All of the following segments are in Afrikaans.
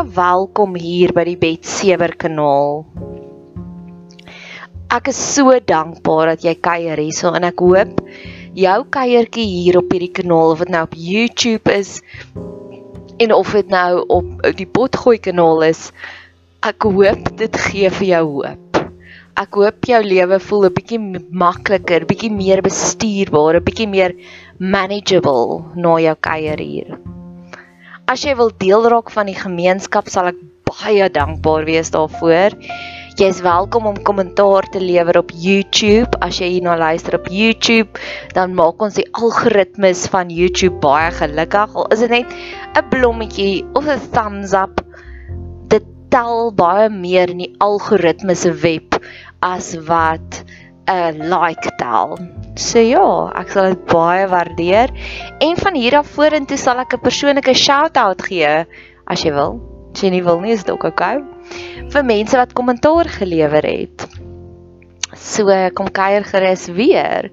Welkom hier by die Betsewer kanaal. Ek is so dankbaar dat jy kuier hierso en ek hoop jou kuiertjie hier op hierdie kanaal of dit nou op YouTube is en of dit nou op die Potgooi kanaal is, ek hoop dit gee vir jou hoop. Ek hoop jou lewe voel 'n bietjie makliker, bietjie meer bestuurbaar, 'n bietjie meer manageable na jou kuier hier. As jy wil deel raak van die gemeenskap, sal ek baie dankbaar wees daarvoor. Jy is welkom om kommentaar te lewer op YouTube. As jy hierna luister op YouTube, dan maak ons die algoritmes van YouTube baie gelukkig. Al is dit net 'n blommetjie of 'n thumbs up, dit tel baie meer in die algoritmes se web as wat 'n like tel. So ja, ek sal dit baie waardeer. En van hier af vorentoe sal ek 'n persoonlike shout-out gee as jy wil. As jy nie wil nie, is dit ook oukei. Okay vir mense wat kommentaar gelewer het. So kom kuier gerus weer.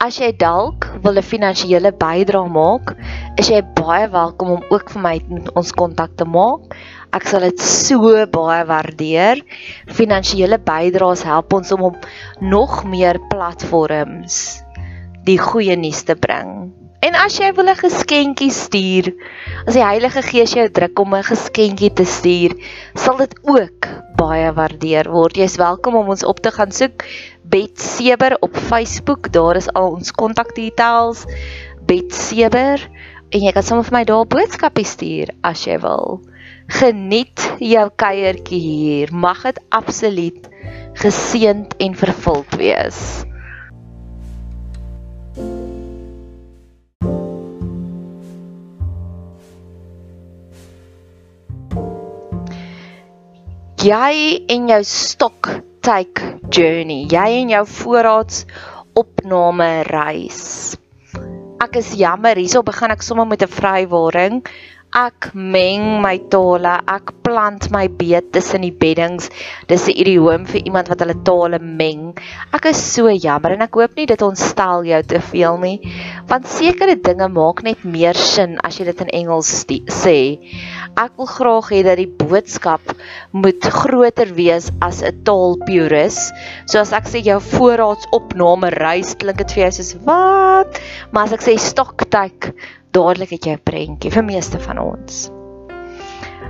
As jy dalk wil 'n finansiële bydrae maak, is jy baie welkom om ook vir my met ons kontak te maak. Ek sal dit so baie waardeer. Finansiële bydraes help ons om op nog meer platforms die goeie nuus te bring. En as jy wil 'n geskenkie stuur, as die Heilige Gees jou druk om 'n geskenkie te stuur, sal dit ook baie waardeer word. Jy's welkom om ons op te gaan soek Bet Seber op Facebook. Daar is al ons kontakdetails. Bet Seber en jy kan sommer vir my daar boodskappe stuur as jy wil. Geniet jou kuiertjie hier. Mag dit absoluut geseënd en vervuld wees. Jy en jou stock take journey, jy en jou voorraads opname reis. Ek is jammer, hierso begin ek sommer met 'n vrywaring. Ek meng my tale, ek plant my beet tussen die beddings. Dis 'n idioom vir iemand wat hulle tale meng. Ek is so jammer en ek hoop nie dit ontstel jou te veel nie, want sekere dinge maak net meer sin as jy dit in Engels sê. Ek wil graag hê dat die boodskap moet groter wees as 'n taalpurus. So as ek sê jou voorraadsopname reis, klink dit vir jou soos wat? Maar as ek sê stoktyk dadelik het jy 'n prentjie vir meeste van ons.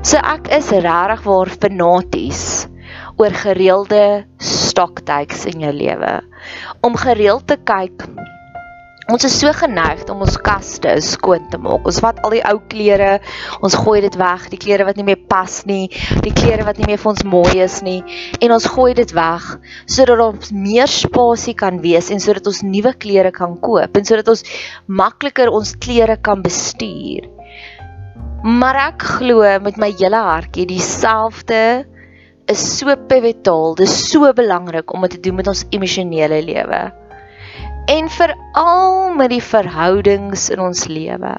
So ek is regtig waar fanaties oor gereelde stoktyks in jou lewe. Om gereeld te kyk Ons is so geneig om ons kaste skoon te maak. Ons vat al die ou klere, ons gooi dit weg, die klere wat nie meer pas nie, die klere wat nie meer vir ons mooi is nie, en ons gooi dit weg sodat ons meer spasie kan wees en sodat ons nuwe klere kan koop en sodat ons makliker ons klere kan bestuur. Maar ek glo met my hele hartjie dieselfde is so pivotal, dis so belangrik om dit te doen met ons emosionele lewe en veral met die verhoudings in ons lewe.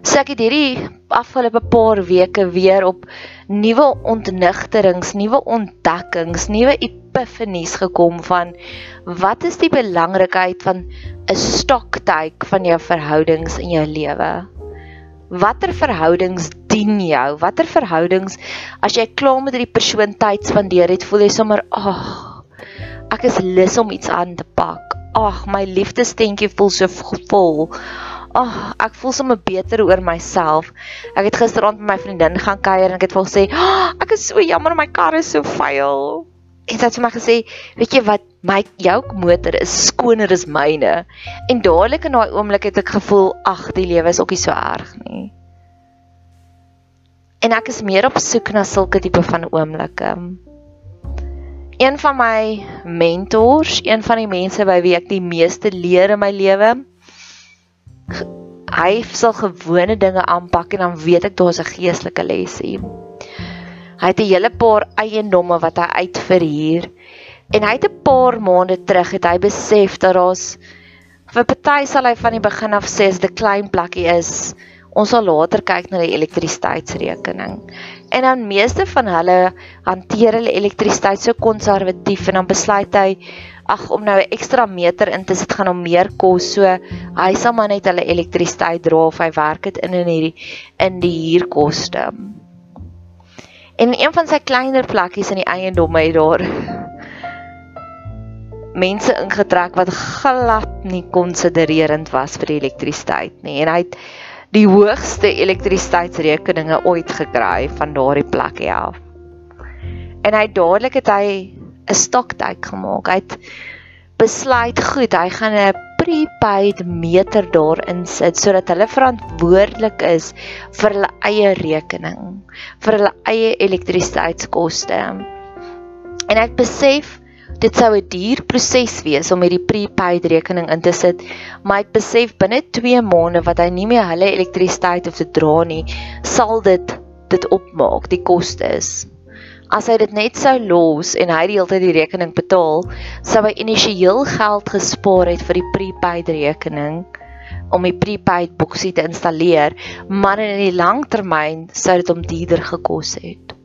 So ek het hierdie afgelope paar weke weer op nuwe ontnigterings, nuwe ontdekkings, nuwe epifanies gekom van wat is die belangrikheid van 'n stoktyd van jou verhoudings in jou lewe? Watter verhoudings dien jou? Watter verhoudings as jy klaar met hierdie persoon tyd spandeer het, voel jy sommer, "Ag, oh, Ek is lus om iets aan te pak. Ag, my liefdestentjie voel so vol. Ag, ek voel sommer beter oor myself. Ek het gisteraand met my vriendin gaan kuier en ek het vir haar gesê, oh, "Ek is so jammer, my kar is so vuil." En sy het vir my gesê, "Weet jy wat? My jou motor is skoner as myne." En dadelik in daai oomblik het ek gevoel, "Ag, die lewe is ook nie so erg nie." En ek is meer op soek na sulke tipe van oomblikke een van my mentors, een van die mense by wie ek die meeste leer in my lewe. Hy sal gewone dinge aanpak en dan weet ek daar's 'n geestelike les hier. Hy het 'n hele paar eiendomme wat hy uitverhuur en hy het 'n paar maande terug het hy besef dat daar's vir party sal hy van die begin af sê as dit 'n klein plekkie is, ons sal later kyk na die elektrisiteitsrekening. En dan meeste van hulle hanteer hulle elektrisiteit so konservatief en dan besluit hy ag om nou 'n ekstra meter in te sit gaan hom meer kos. So hy sal maar net hulle elektrisiteit dra of hy werk dit in in hierdie in die huurkoste. En een van sy kleiner plekkies in die eiendom het daar mense ingetrek wat glad nie konsidererend was vir die elektrisiteit nie en hy het die hoogste elektrisiteitsrekeninge ooit gekry van daardie plek af. En hy dadelik het hy 'n stoktyk gemaak. Hy het besluit goed, hy gaan 'n prepaid meter daarin sit sodat hulle verantwoordelik is vir hulle eie rekening, vir hulle eie elektrisiteitskoste. En het besef Dit sou 'n duur proses wees om hierdie prepaid rekening in te sit, maar ek besef binne 2 maande wat hy nie meer hulle elektrisiteit hoef te dra nie, sal dit dit opmaak, die kostes. As hy dit net sou los en hy die hele tyd die rekening betaal, sou hy initieel geld gespaar het vir die prepaid rekening om die prepaid boksie te installeer, maar in die langtermyn sou dit hom duurder gekos het.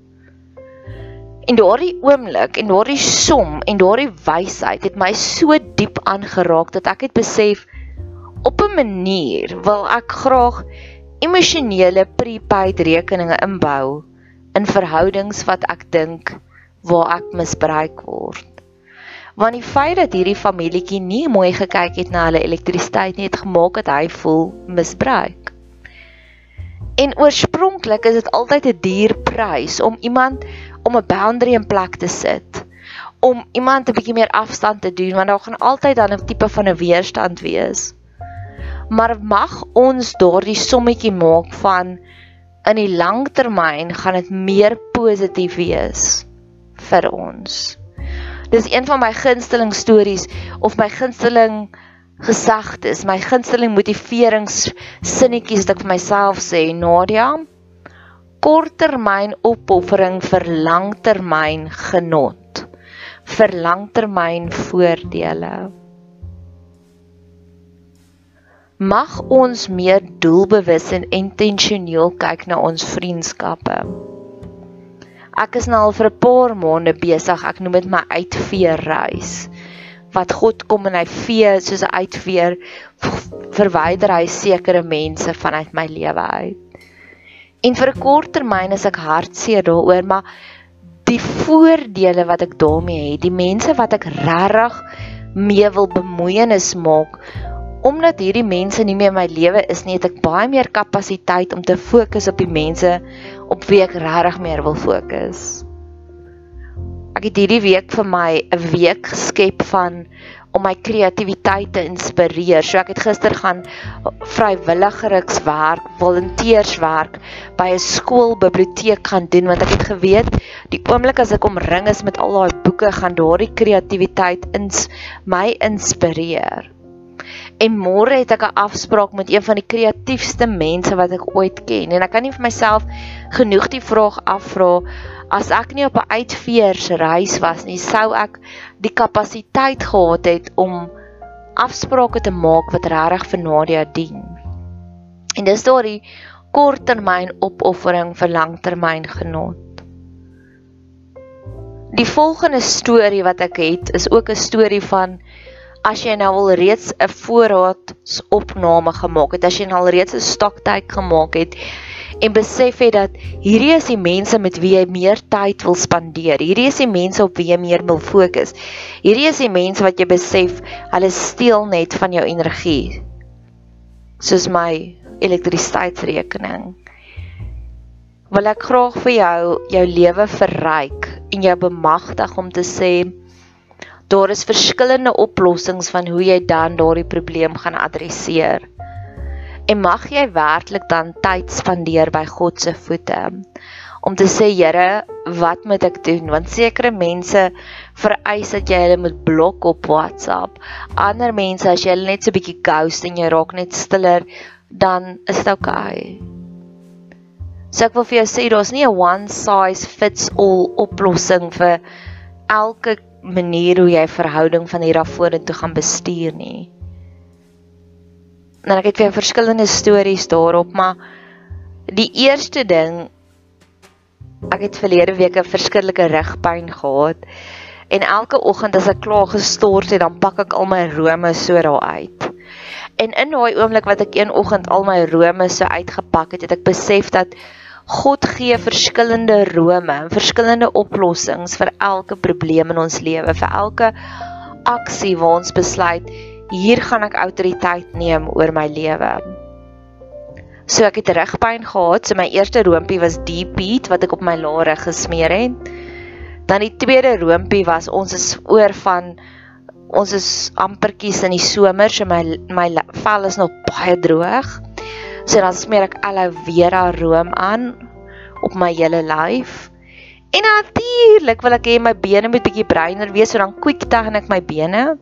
En daardie oomblik en daardie som en daardie wysheid het my so diep aangeraak dat ek het besef op 'n manier wil ek graag emosionele prepaid rekeninge inbou in verhoudings wat ek dink waar ek misbruik word. Want die feit dat hierdie familietjie nie mooi gekyk het na hulle elektrisiteit nie het gemaak dat hy voel misbruik. En oorspronklik is dit altyd 'n duur prys om iemand om 'n boundary in plek te sit om iemand 'n bietjie meer afstand te doen want daar gaan altyd dan 'n tipe van 'n weerstand wees. Maar mag ons daardie sommetjie maak van in die langtermyn gaan dit meer positief wees vir ons. Dis een van my gunsteling stories of my gunsteling gesegdes, my gunsteling motiverings sinnetjies wat ek vir myself sê, Nadia, korttermyn opoffering vir langtermyn genot. Vir langtermyn voordele. Mag ons meer doelbewus en intentioneel kyk na ons vriendskappe. Ek is nou al vir 'n paar maande besig. Ek noem dit my uitveer reis wat God kom en hy vee soos 'n uitveer verwyder hy sekere mense vanuit my lewe uit En vir 'n kort termyn is ek hartseer daaroor, maar die voordele wat ek daarmee het, die mense wat ek regtig mee wil bemoeienis maak, omdat hierdie mense nie meer in my lewe is nie, het ek baie meer kapasiteit om te fokus op die mense op wie ek regtig meer wil fokus. Ek het hierdie week vir my 'n week geskep van om my kreatiwiteit te inspireer. So ek het gister gaan vrywilligerswerk, volonteerswerk by 'n skoolbiblioteek gaan doen want ek het geweet die oomblik as ek omring is met al daai boeke gaan daardie kreatiwiteit ins my inspireer. En môre het ek 'n afspraak met een van die kreatiefste mense wat ek ooit ken en ek kan nie vir myself genoeg die vraag afvra as ek nie op 'n uitveersreis was nie, sou ek die kapasiteit gehad het om afsprake te maak wat regtig vir Nadia dien. En dis daardie korttermyn opoffering vir langtermyn genot. Die volgende storie wat ek het is ook 'n storie van as jy nou al reeds 'n voorraadsopname gemaak het, as jy nou al reeds 'n stoktyd gemaak het, en besef het dat hierdie is die mense met wie jy meer tyd wil spandeer. Hierdie is die mense op wie jy meer wil fokus. Hierdie is die mense wat jy besef hulle steel net van jou energie. Soos my elektrisiteitsrekening. Wil ek graag vir jou jou lewe verryk en jou bemagtig om te sê daar is verskillende oplossings van hoe jy dan daardie probleem gaan adresseer. En mag jy werklik dan tyd spandeer by God se voete om te sê Here, wat moet ek doen? Want sekere mense vereis dat jy hulle moet blok op WhatsApp. Ander mense as jy hulle net so 'n bietjie ghost en jy raak net stiller, dan is dit oukei. So ek wil vir jou sê daar's nie 'n one size fits all oplossing vir elke manier hoe jy verhouding van hier af vorentoe gaan bestuur nie en ek het vir verskillende stories daarop, maar die eerste ding ek het verlede week 'n verskillike rugpyn gehad En elke oggend as ek klaar gestort het, dan pak ek al my rome so daar uit. En in daai oomblik wat ek een oggend al my rome so uitgepak het, het ek besef dat God gee verskillende rome en verskillende oplossings vir elke probleem in ons lewe, vir elke aksie waar ons besluit hier gaan ek autoriteit neem oor my lewe. So ek het rugpyn gehad, so my eerste roompie was deep heat wat ek op my lare gesmeer het. Dan die tweede roompie was ons is oor van ons is ampertjies in die somer, so my my vel is nog baie droog. So dan smeer ek aloe vera room aan op my hele lyf. En natuurlik wil ek hê my bene moet bietjie breiner wees, so dan quick tan ek my bene.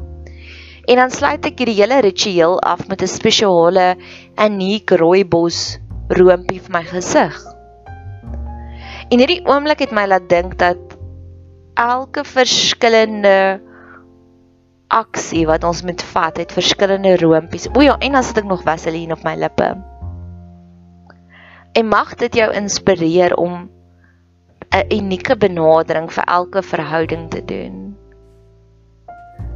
En dan sluit ek hierdie hele ritueel af met 'n spesiale uniek rooibos roompie vir my gesig. En hierdie oomblik het my laat dink dat elke verskillende aksie wat ons moet vat, het verskillende roompies. O ja, en dan sit ek nog vaseline op my lippe. En mag dit jou inspireer om 'n unieke benadering vir elke verhouding te doen.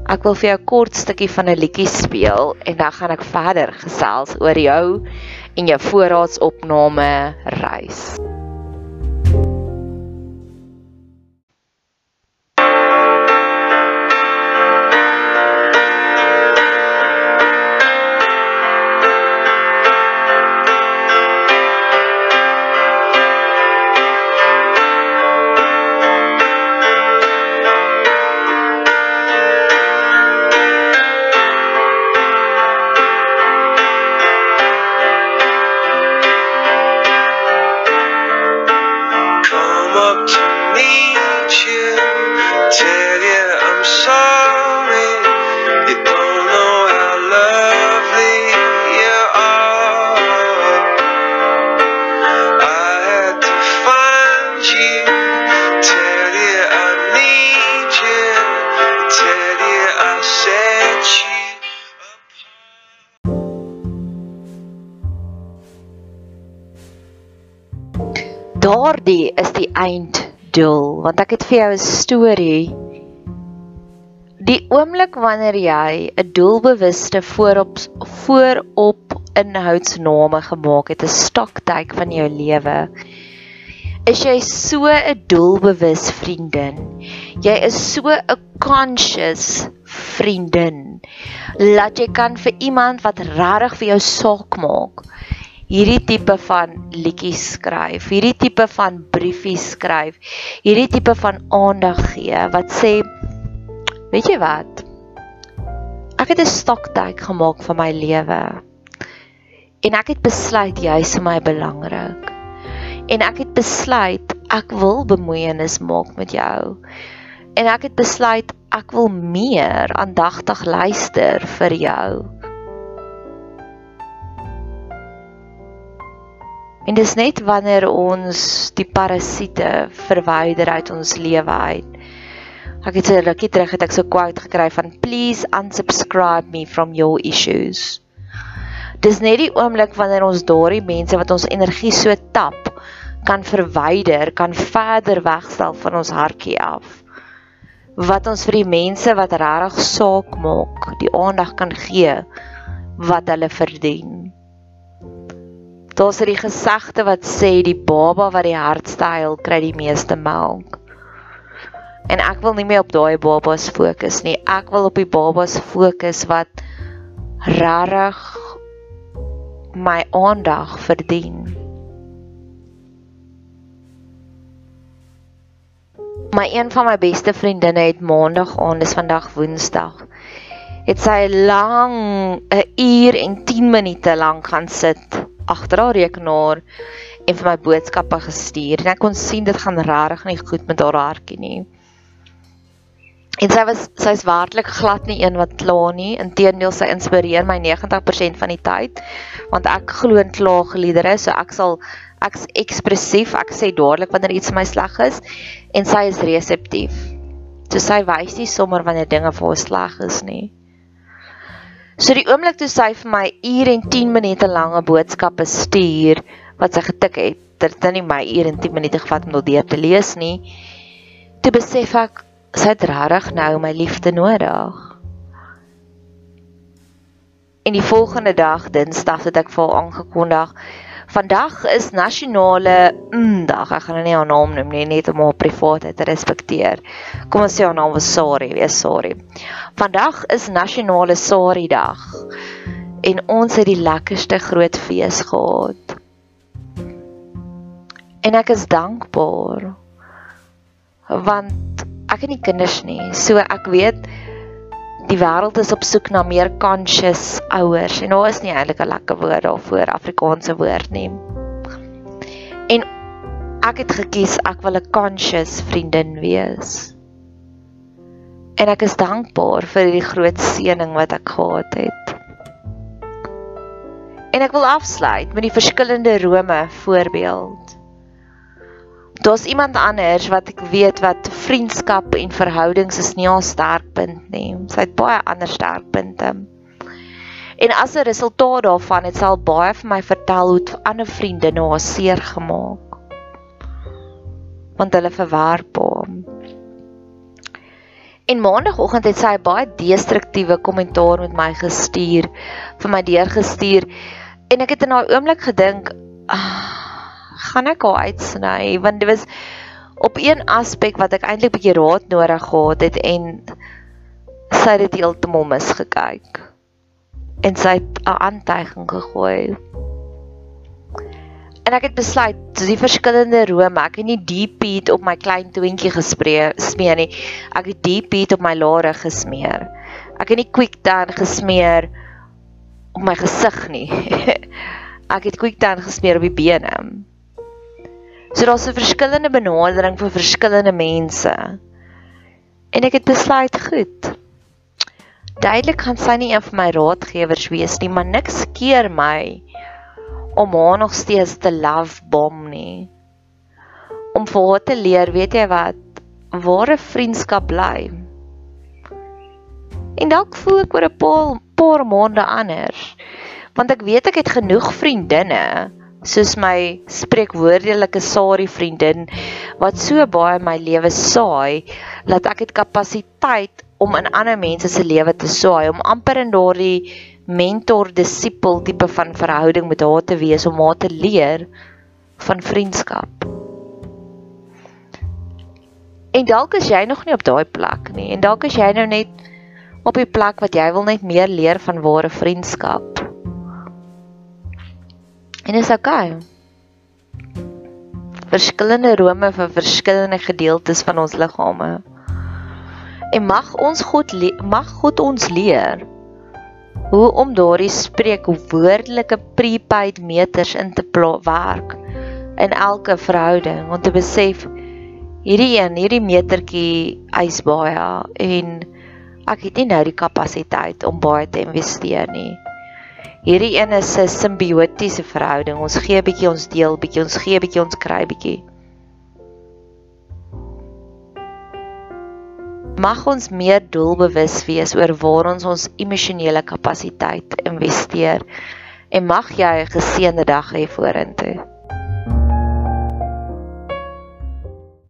Ek wil vir jou 'n kort stukkie van 'n liedjie speel en dan gaan ek verder gesels oor jou en jou voorraadsopname reis. Daardie is die einddoel want ek het vir jou 'n storie. Die oomblik wanneer jy 'n doelbewuste voorop voorop inhoudsname gemaak het 'n stoktyk van jou lewe is jy so 'n doelbewus vriendin. Jy is so 'n conscious vriendin laat jy kan vir iemand wat regtig vir jou saak maak hierdie tipe van liedjies skryf, hierdie tipe van briefies skryf, hierdie tipe van aandag gee wat sê weet jy wat? Ek het 'n stoktyk gemaak van my lewe. En ek het besluit jy is my belangrik. En ek het besluit ek wil bemoeienis maak met jou. En ek het besluit ek wil meer aandagtig luister vir jou. En dis net wanneer ons die parasiete verwyder uit ons lewe uit. Ek het 'n rukkie terug het ek so quote gekry van please unsubscribe me from your issues. Dis net die oomblik wanneer ons daardie mense wat ons energie so tap kan verwyder, kan verder wegstel van ons hartjie af. Wat ons vir die mense wat regtig saak maak, die aandag kan gee wat hulle verdien. Daar's 'n gesegde wat sê die baba wat die hardste huil, kry die meeste melk. En ek wil nie meer op daai babas fokus nie. Ek wil op die babas fokus wat rarig my aandag verdien. My een van my beste vriendinne het maandag aan, dis vandag Woensdag. Het sy lang 'n uur en 10 minute lank gaan sit agter haar rekenaar en vir my boodskappe gestuur en ek kon sien dit gaan regtig nie goed met haar hartjie nie. En sy was sy's werklik glad nie een wat kla nie. Inteendeel sy inspireer my 90% van die tyd want ek glo in klaagliedere, so ek sal ek's ekspressief, ek sê dadelik wanneer iets my sleg is en sy is reseptief. So sy wys nie sommer wanneer dinge vir haar sleg is nie. So die oomblik toe sy vir my uur en 10 minute lange boodskappe stuur wat sy getik het, dit het nie my uur en 10 minute gevat om dit deur te lees nie. Toe besef ek sy het regtig nou my liefde nodig. En die volgende dag, Dinsdag, het ek vir haar aangekondig. Vandag is nasionale dag. Ek gaan nou nie haar naam noem nie, net om haar privaatheid te respekteer. Kom ons sê haar naam was Sari, wees sorry. Vandag is nasionale Sari dag. En ons het die lekkerste groot fees gehad. En ek is dankbaar. Want ek het nie kinders nie. So ek weet die wêreld is op soek na meer conscious ouers en daar is nie eintlik 'n lekker woord daarvoor Afrikaanse woord nie. En ek het gekies ek wil 'n conscious vriendin wees. En ek is dankbaar vir die groot seëning wat ek gehad het. En ek wil afsluit met die verskillende Rome voorbeeld daar's iemand anders wat ek weet wat vriendskap en verhoudings is nie haar sterkpunt nie. Sy het baie ander sterkpunte. En as 'n resultaat daarvan het sy al baie vir my vertel hoe ander vriende nou haar seer gemaak. Want hulle verwerp hom. En maandagooggend het sy 'n baie destruktiewe kommentaar met my gestuur, vir my deurgestuur. En ek het in daai oomblik gedink, ah, gaan ek haar uitsny want dit was op een aspek wat ek eintlik bietjie raad nodig gehad het en sy het dit heeltemal misgekyk. En sy het 'n aantuiging gegooi. En ek het besluit die verskillende rome ek het nie deep heat op my klein twintjie gespreek smeer nie. Ek het deep heat op my lare gesmeer. Ek het nie quick tan gesmeer op my gesig nie. Ek het quick tan gesmeer op die bene So daar's 'n verskillende benadering vir verskillende mense. En ek het besluit, goed. Duidelik gaan sy nie een van my raadgewers wees nie, maar niks keer my om haar nog steeds te love bomb nie. Om vir haar te leer, weet jy wat, ware vriendskap bly. En dalk voel ek oor 'n paar paar maande anders, want ek weet ek het genoeg vriendinne soos my spreekwoordelike Sari vriendin wat so baie my lewe saai dat ek het kapasiteit om in ander mense se lewe te saai om amper in daardie mentor disipel tipe van verhouding met haar te wees om haar te leer van vriendskap. En dalk is jy nog nie op daai plek nie en dalk is jy nou net op die plek wat jy wil net meer leer van ware vriendskap. En dis okay. Verskillende rome vir verskillende gedeeltes van ons liggame. En mag ons God mag God ons leer hoe om daardie spreek woordelike prepaid meters in te werk in elke verhouding om te besef hierdie een hierdie metertjie eis baie en ek het nie nou die kapasiteit om baie te investeer nie. Hierdie een is 'n simbiotiese verhouding. Ons gee 'n bietjie, ons deel bietjie, ons gee 'n bietjie, ons kry bietjie. Mag ons meer doelbewus wees oor waar ons ons emosionele kapasiteit investeer en mag jy 'n geseënde dag hê vorentoe.